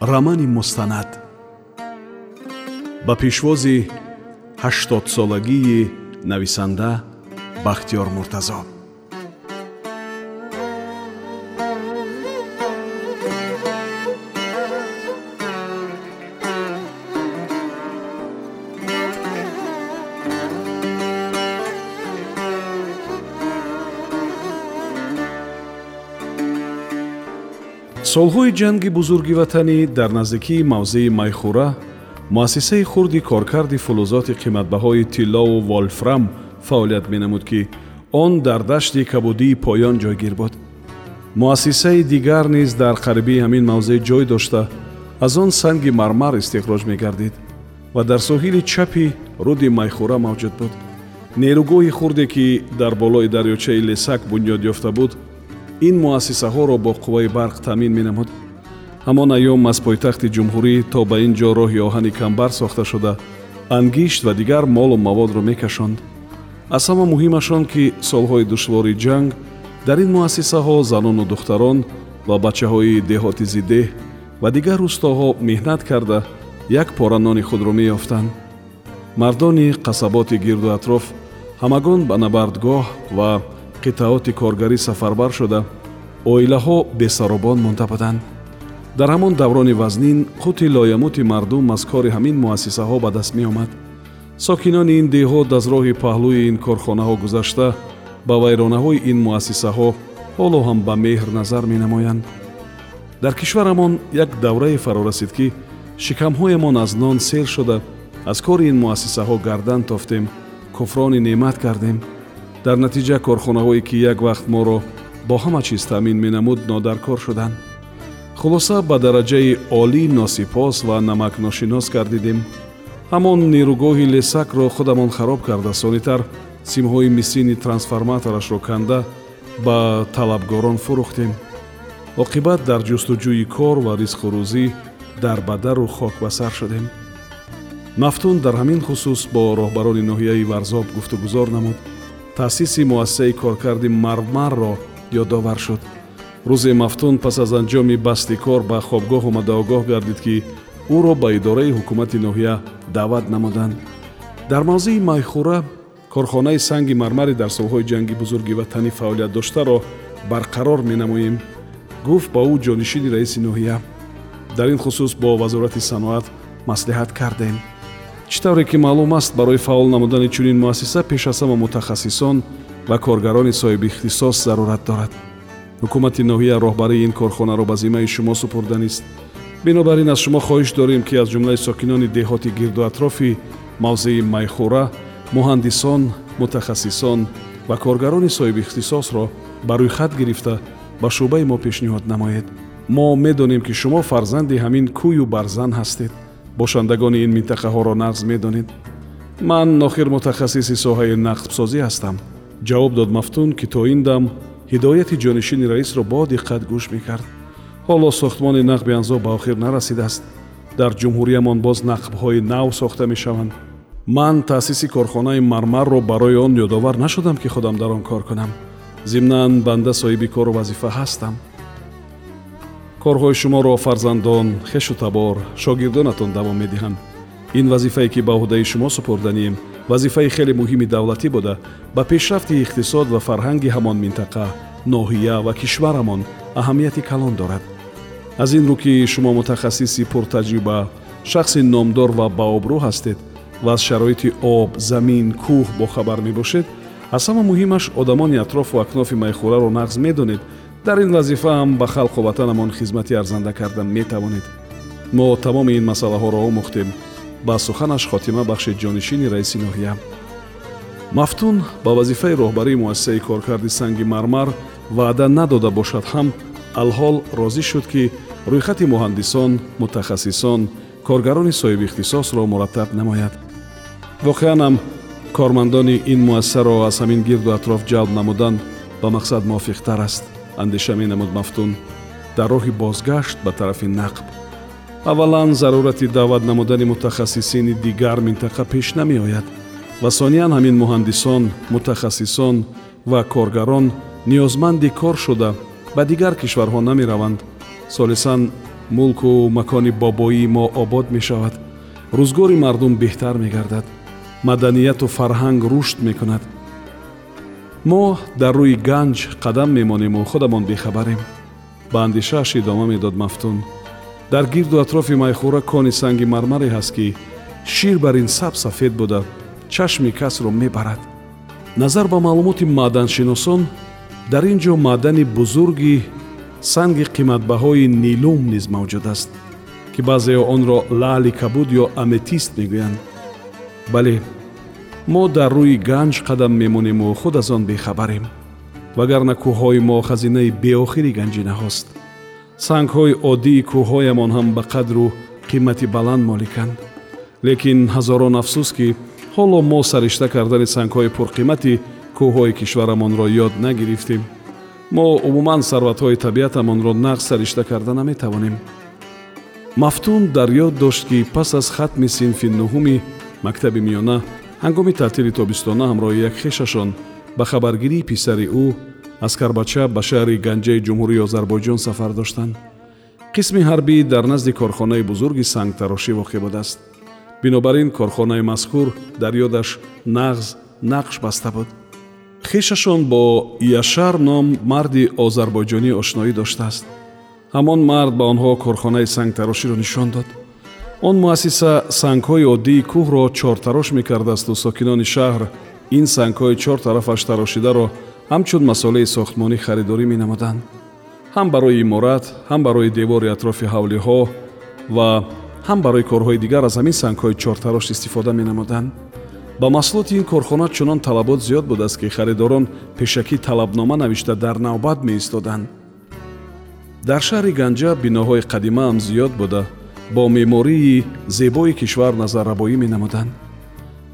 рамани мустанад ба пешвози ҳаштодсолагии нависанда бахтиёр муртазо солҳои ҷанги бузурги ватанӣ дар наздикии мавзеи майхӯра муассисаи хурди коркарди фулузоти қиматбаҳои тиллову волфрам фаъолият менамуд ки он дар дашти кабудии поён ҷойгир буд. Муассисаи дигар низ дар қарибии ҳамин мавзеъ ҷой дошта аз он санги мармар истихроҷ мегардид ва дар соҳили чапи руди майхӯра мавҷуд буд. Нерӯгоҳи хурде ки дар болои дарёчаи лесак бунёд ёфта буд ин муассисаҳоро бо қувваи барқ таъмин менамуд. Ҳамон айём аз пойтахти ҷумҳурӣ то ба ин ҷо роҳи оҳани камбар сохта шуда ангишт ва дигар молу маводро мекашонд. Аз ҳама муҳимашон ки солҳои душвори ҷанг дар ин муассисаҳо занону духтарон ва бачаҳои деҳоти зиддеҳ ва дигар рӯстоҳо меҳнат карда як пора нони худро меёфтанд. Мардони қасаботи гирду атроф ҳамагон ба набардгоҳ ва қитъаоти коргарӣ сафарбар шуда оилаҳо бесаробон монда буданд дар ҳамон даврони вазнин қути лоямути мардум аз кори ҳамин муассисаҳо ба даст меомад. Сокинони ин деҳот аз роҳи паҳлӯи ин корхонаҳо гузашта ба вайронаҳои ин муассисаҳо ҳоло ҳам ба меҳр назар менамоянд. Дар кишварамон як даврае фаро расид ки шикамҳоямон аз нон сел шуда аз кори ин муассисаҳо гардан тофтем куфрони неъмат кардем дар натиҷа корхонаҳое ки як вақт моро бо ҳама чиз таъмин менамуд нодаркор шуданд. Хулоса ба дараҷаи олӣ носипос ва намакношинос гардидем. Ҳамон нерӯгоҳи лесакро худамон хароб карда. Сонитар симҳои мисини трансформаторашро канда ба талабгорон фурӯхтем. Оқибат дар ҷустуҷӯи кор ва ризқурӯзӣ дарбадару хокбасар шудем. Мафтун дар ҳамин хусус бо роҳбарони ноҳияи варзоб гуфтугузор намуд таъсиси муассисаи коркарди мармарро ёдовар шуд. Рӯзе мафтун пас аз анҷоми басти кор ба хобгоҳ омада огоҳ гардид ки ӯро ба идораи ҳукумати ноҳия даъват намуданд. Дар мавзеи майхӯра корхонаи санги мармаре дар солҳои ҷанги бузурги ватанӣ фаъолият доштаро барқарор менамоем гуфт ба ӯ ҷонишини раиси ноҳия. Дар ин хусус бо вазорати саноат маслиҳат кардем чӣ тавре ки маълум аст барои фаъол намудани чунин муассиса пеш аз ҳама мутахассисон ва коргарони соҳибихтисос зарурат дорад. Ҳукумати ноҳия роҳбарии ин корхонаро ба зиммаи шумо супурданист бинобар ин аз шумо хоҳиш дорем ки аз ҷумлаи сокинони деҳоти гирду атрофи мавзеи майхӯра муҳандисон мутахассисон ва коргарони соҳибихтисосро ба рӯйхат гирифта ба шӯъбаи мо пешниҳод намоед. Мо медонем ки шумо фарзанди ҳамин кӯю барзан ҳастед бошандагони ин минтақаҳоро нағз медонед? Ман охир мутахассиси соҳаи нақбсозӣ ҳастам. Ҷавоб дод мафтун ки то ин дам ҳидояти ҷонишини раисро бо диққат гӯш мекард. Ҳоло сохтмони нақби анзо ба охир нарасидааст. Дар ҷумҳуриямон боз нақбҳои нав сохта мешаванд. Ман таъсиси корхонаи мармарро барои он ёдовар нашудам ки худам дар он кор кунам. Зимнан банда соҳиби кору вазифа ҳастам корҳои шуморо фарзандон хешу табор шогирдонатон давом медиҳанд. Ин вазифае ки ба ӯҳдаи шумо супурданием вазифаи хеле муҳими давлатӣ буда ба пешрафти иқтисод ва фарҳанги ҳамон минтақа ноҳия ва кишварамон аҳамияти калон дорад. Аз ин рӯ ки шумо мутахассиси пуртаҷриба шахси номдор ва баобрӯ ҳастед ва аз шароити об замин кӯҳ бохабар мебошед аз ҳама муҳимаш одамони атрофу акнофи майхӯраро нағз медонед дар ин вазифа ҳам ба халқу ватанамон хизмати арзанда карда метавонед. Мо тамоми ин масъалаҳоро омӯхтем ба суханаш хотима бахшед ҷонишини раиси ноҳия. Мафтун ба вазифаи роҳбарии муассисаи коркарди санги мармар ваъда надода бошад ҳам алҳол розӣ шуд ки рӯйхати муҳандисон мутахассисон коргарони соҳибихтисосро мураттаб намояд. Воқеан ам кормандони ин муассисаро аз ҳамин гирду атроф ҷалб намудан ба мақсад мувофиқтар аст андеша менамуд мафтун. Дар роҳи бозгашт ба тарафи нақб. Аввалан зарурати даъват намудани мутахассисини дигар минтақа пеш намеояд ва сониян ҳамин муҳандисон мутахассисон ва коргарон ниёзманди кор шуда ба дигар кишварҳо намераванд. Солисан мулку макони бобоии мо обод мешавад. Рӯзгори мардум беҳтар мегардад. Маданияту фарҳанг рушд мекунад мо дар рӯи ганҷ қадам мемонему худамон бехабарем. Ба андешааш идома медод мафтун. Дар гирду атрофи майхӯра кони санги мармаре ҳаст ки шир бар ин саб сафед буда чашми касро мебарад. Назар ба маълумоти маъданшиносон дар ин ҷо маъдани бузурги санги қиматбаҳои нилум низ мавҷуд аст ки баъзеҳо онро лаъли кабуд ё аметист мегӯянд. Бале мо дар рӯи ганҷ қадам мемонему худ аз он бехабарем. Вагарна кӯҳҳои мо хазинаи беохири ганҷинаҳост. Сангҳои оддии кӯҳҳоямон ҳам ба қадру қимати баланд моликанд. Лекин ҳазорон афсӯс ки ҳоло мо саришта кардани сангҳои пурқимати кӯҳҳои кишварамонро ёд нагирифтем. Мо умуман сарватҳои табиатамонро нақс саришта карда наметавонем. Мафтун дар ёд дошт ки пас аз хатми синфи нуҳуми мактаби миёна ҳангоми таътили тобистона ҳамроҳи як хешашон ба хабаргирии писари ӯ аз карбача ба шаҳри ганҷаи ҷумҳурии озарбойҷон сафар доштанд. Қисми ҳарбӣ дар назди корхонаи бузурги сангтарошӣ воқеъ будааст. Бинобар ин корхонаи мазкур дар ёдаш нағз нақш баста буд. Хешашон бо яшар ном марди озарбойҷонӣ ошноӣ доштааст. Ҳамон мард ба онҳо корхонаи сангтароширо нишон дод он муассиса сангҳои оддии кӯҳро чортарош мекардаасту сокинони шаҳр. Ин сангҳои чор тарафаш тарошидаро ҳамчун масъолаи сохтмонӣ харидорӣ менамуданд ҳам барои иморат ҳам барои девори атрофи ҳавлиҳо ва ҳам барои корҳои дигар аз ҳамин сангҳои чортарош истифода менамуданд ба маҳсулоти ин корхона чунон талабот зиёд будааст ки харидорон пешакӣ талабнома навишта дар навбат меистоданд. Дар шаҳри ганҷа биноҳои қадима ҳам зиёд буда бо меъмории зебои кишвар назаррабоӣ менамуданд.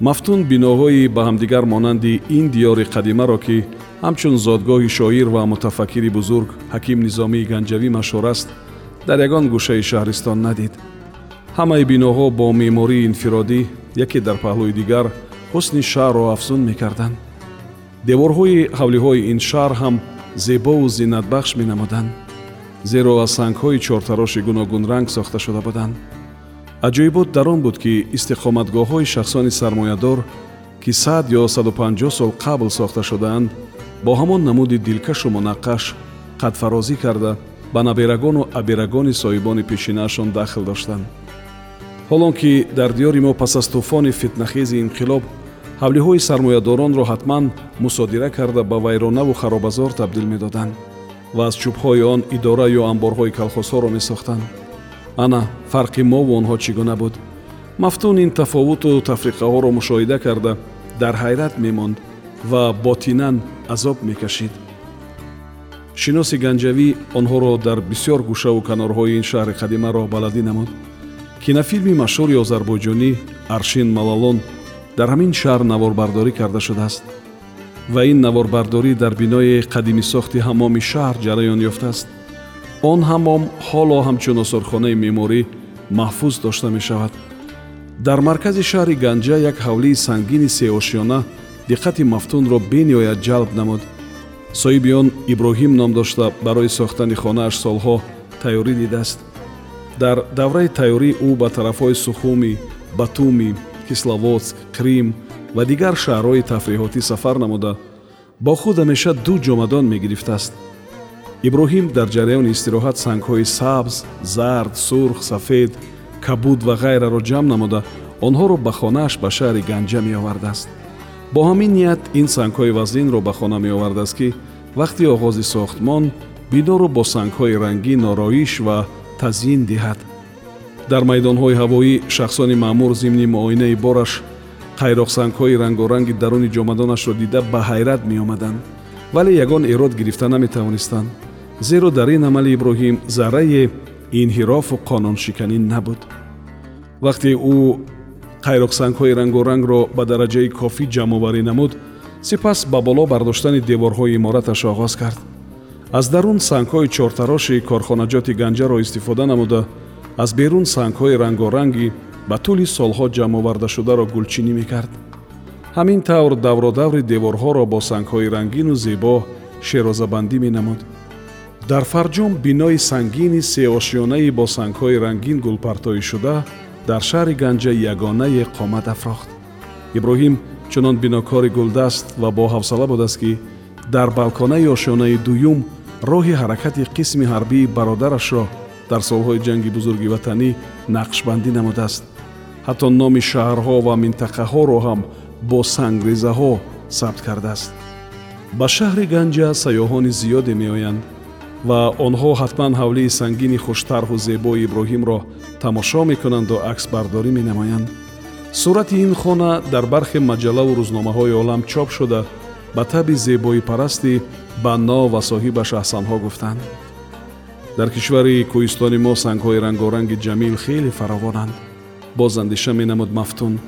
Мафтун биноҳои ба ҳамдигар монанди ин диёри қадимаро ки ҳамчун зодгоҳи шоир ва мутафаккири бузург ҳаким низомии ганҷавӣ машҳур аст дар ягон гӯшаи шаҳристон надид. Ҳамаи биноҳо бо меъмории инфиродӣ яке дар паҳлӯи дигар ҳусни шаҳрро афзун мекарданд. Деворҳои ҳавлиҳои ин шаҳр ҳам зебову зиннатбахш менамуданд зеро аз сангҳои чортароши гуногунранг сохта шуда буданд. Аҷоибот дар он буд ки истиқоматгоҳҳои шахсони сармоядор ки сад ё саду панҷоҳ сол қабл сохта шудаанд бо ҳамон намуди дилкашу мунаққаш қадфарозӣ карда ба наберагону аберагони соҳибони пешинаашон дахл доштанд. Ҳолон ки дар диёри мо пас аз тӯфони фитнахези инқилоб ҳавлиҳои сармоядоронро ҳатман мусодира карда ба вайронаву харобазор табдил медоданд ва аз чӯбҳои он идора ё амборҳои калхозҳоро месохтанд. Ана фарқи мову онҳо чӣ гуна буд? Мафтун ин тафовуту тафриқаҳоро мушоҳида карда дар ҳайрат мемонд ва ботинан азоб мекашид. Шиноси ганҷавӣ онҳоро дар бисьёр гӯшаву канорҳои ин шаҳри қадима роҳбаладӣ намуд. Кинофилми машҳури озарбойҷонӣ аршин малалон дар ҳамин шаҳр наворбардорӣ карда шудааст ва ин наворбардорӣ дар бинои қадимисохти ҳамоми шаҳр ҷараён ёфтааст. Он ҳамом ҳоло ҳамчун осорхонаи меъморӣ маҳфуз дошта мешавад. Дар маркази шаҳри ганҷа як ҳавлии сангини сеошёна диққати мафтунро бениҳоят ҷалб намуд. Соҳиби он иброҳим ном дошта барои сохтани хонааш солҳо тайёрӣ дидааст. Дар давраи тайёрӣ ӯ ба тарафҳои сухуми батуми кисловодск крим ва дигар шаҳрҳои тафриҳотӣ сафар намуда бо худ ҳамеша ду ҷомадон мегирифтааст. Иброҳим дар ҷараёни истироҳат сангҳои сабз зард сурх сафед кабуд ва ғайраро ҷамъ намуда онҳоро ба хонааш ба шаҳри ганҷа меовардааст. Бо ҳамин ният ин сангҳои вазнинро ба хона меовардааст ки вақти оғози сохтмон биноро бо сангҳои рангӣ нороиш ва тазйин диҳад. Дар майдонҳои ҳавоӣ шахсони маъмур зимни муоинаи бораш қайроқсангҳои рангоранги даруни ҷомадонашро дида ба ҳайрат меомаданд вале ягон эрод гирифта наметавонистанд зеро дар ин амали иброҳим заррае инҳирофу қонуншиканӣ набуд. Вақте ӯ қайроқсангҳои рангорангро ба дараҷаи кофӣ ҷамъоварӣ намуд сипас ба боло бардоштани деворҳои имораташ оғоз кард. Аз дарун сангҳои чортароши корхонаҷоти ганҷаро истифода намуда аз берун сангҳои рангоранги ба тӯли солҳо ҷамъовардашударо гулчинӣ мекард. Ҳамин тавр давродаври деворҳоро бо сангҳои рангину зебо шерозабандӣ менамуд. Дар фарҷом бинои сангини сеошёнаи бо сангҳои рангин гулпартоишуда дар шаҳри ганҷа ягонае қомат афрохт. Иброҳим чунон бинокори гулдаст ва боҳавсала будааст ки дар балконаи ошёнаи дуюм роҳи ҳаракати қисми ҳарбии бародарашро дар солҳои ҷанги бузурги ватанӣ нақшбандӣ намудааст ҳатто номи шаҳрҳо ва минтақаҳоро ҳам бо сангрезаҳо сабт кардааст. Ба шаҳри ганҷа сайёҳони зиёде меоянд ва онҳо ҳатман ҳавлии сангини хуштарҳу зебои иброҳимро тамошо мекунанду аксбардорӣ менамоянд. Сурати ин хона дар бархе маҷаллаву рӯзномаҳои олам чоп шуда ба таби зебоипарасти банно ва соҳибаш аҳсанҳо гуфтанд. Дар кишвари кӯҳистони мо сангҳои рангоранги ҷамил хеле фаровонанд боз андеша менамуд мафтун.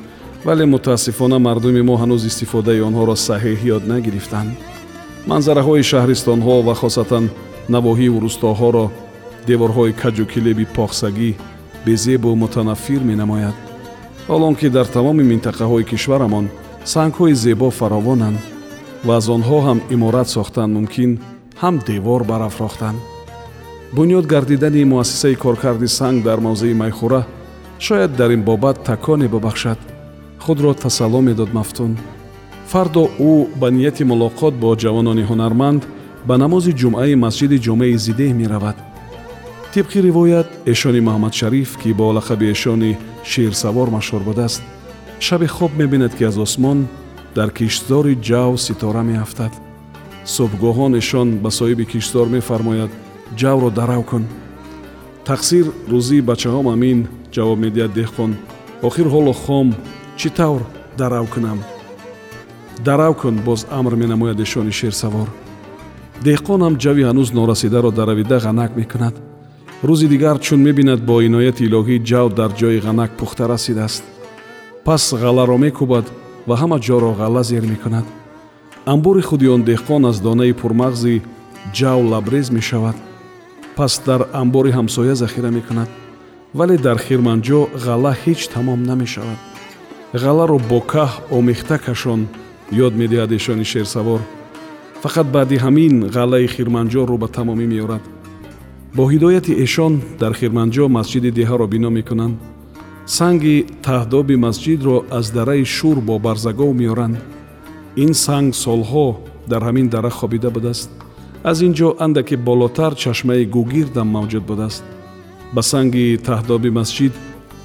Вале мутаассифона мардуми мо ҳанӯз истифодаи онҳоро саҳеҳ ёд нагирифтанд манзараҳои шаҳристонҳо ва хосатан навоҳиву рӯстоҳоро деворҳои каҷу килеби похсагӣ безебу мутанаффир менамояд. Ҳолон ки дар тамоми минтақаҳои кишварамон сангҳои зебо фаровонанд ва аз онҳо ҳам иморат сохтан мумкин ҳам девор барафрохтанд бунёд гардидани муассисаи коркарди санг дар мавзеи майхӯра шояд дар ин бобат таконе бубахшад худро тасалло медод мафтун. Фардо ӯ ба нияти мулоқот бо ҷавонони ҳунарманд ба намози ҷумъаи масҷиди ҷомеи зидеҳ меравад. Тибқи ривоят эшони маҳмадшариф ки бо лақаби эшони ширсавор машҳур будааст шабе хоб мебинад ки аз осмон дар киштзори ҷав ситора меафтад. Субҳгоҳон эшон ба соҳиби киштзор мефармояд ҷавро дарав кун тақсир рӯзии бачаҳом амин ҷавоб медиҳад деҳқон. Охир ҳоло хом чӣ тавр дарав кунам? Дарав кун боз амр менамояд эшони шерсавор. Деҳқонам ҷави ҳанӯз норасидаро даравида ғанак мекунад. Рӯзи дигар чун мебинад бо инояти илоҳӣ ҷав дар ҷои ғанак пухта расидааст. Пас ғаларо мекӯбад ва ҳама ҷоро ғалла зер мекунад. Амбори худи он деҳқон аз донаи пурмағзи ҷав лабрез мешавад. Пас дар амбори ҳамсоя захира мекунад вале дар хирманҷо ғалла ҳеҷ тамом намешавад. ғалларо бо каҳ омехта кашон ёд медиҳад эшони шерсавор. Фақат баъди ҳамин ғаллаи хирманҷо рӯ ба тамомӣ меорад. Бо ҳидояти эшон дар хирманҷо масҷиди деҳаро бино мекунанд. Санги таҳдоби масҷидро аз дараи шур бо барзагов меоранд. Ин санг солҳо дар ҳамин дара хобида будааст. Аз ин ҷо андаке болотар чашмаи гугирдам мавҷуд будааст ба санги таҳдоби масҷид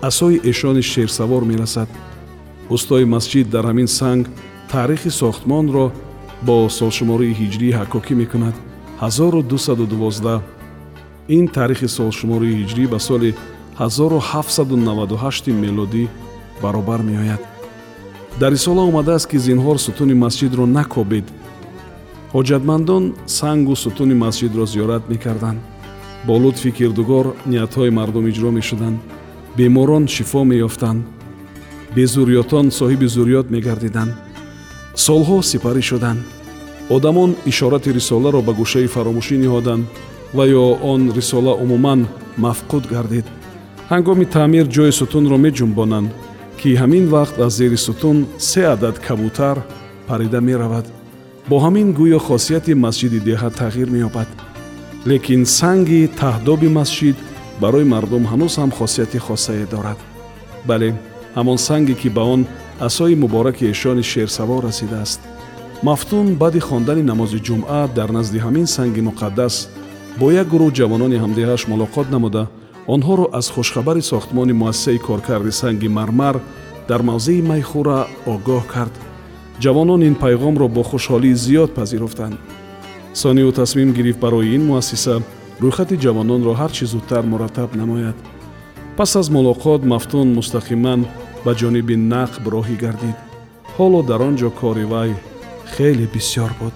асои эшони шерсавор мерасад. Устои масҷид дар ҳамин санг таърихи сохтмонро бо солшумории ҳиҷрӣ ҳаккокӣ мекунад. 1212 ин таърихи солшумории ҳиҷрӣ ба соли 1798 мелодӣ баробар меояд. Дар рисола омадааст ки зинҳор сутуни масҷидро накобед. Ҳоҷатмандон сангу сутуни масҷидро зиёрат мекарданд бо лутфи кирдугор ниятҳои мардум иҷро мешуданд. Беморон шифо меёфтанд. Безурётон соҳиби зурёт мегардиданд. Солҳо сипарӣ шуданд. Одамон ишорати рисоларо ба гӯшаи фаромӯшӣ ниҳоданд ва ё он рисола умуман мафқуд гардид. Ҳангоми таъмир ҷои сутунро меҷунбонанд ки ҳамин вақт аз зери сутун се адад кабутар парида меравад. Бо ҳамин гӯё хосияти масҷиди деҳа тағйир меёбад лекин санги таҳдоби масҷид барои мардум ҳанӯз ҳам хосияти хосае дорад. Бале ҳамон санге ки ба он асои мубораки эшони шерсавор расидааст. Мафтун баъди хондани намози ҷумъа дар назди ҳамин санги муқаддас бо як гурӯҳ ҷавонони ҳамдиҳааш мулоқот намуда онҳоро аз хушхабари сохтмони муассисаи коркарди санги мармар дар мавзеи майхӯра огоҳ кард. Ҷавонон ин пайғомро бо хушҳолии зиёд пазируфтанд сониу тасмим гирифт барои ин муассиса рӯйхати ҷавононро ҳар чӣ зудтар мураттаб намояд. Пас аз мулоқот мафтун мустақиман ба ҷониби нақб роҳӣ гардид. Ҳоло дар он ҷо кори вай хеле бисьёр буд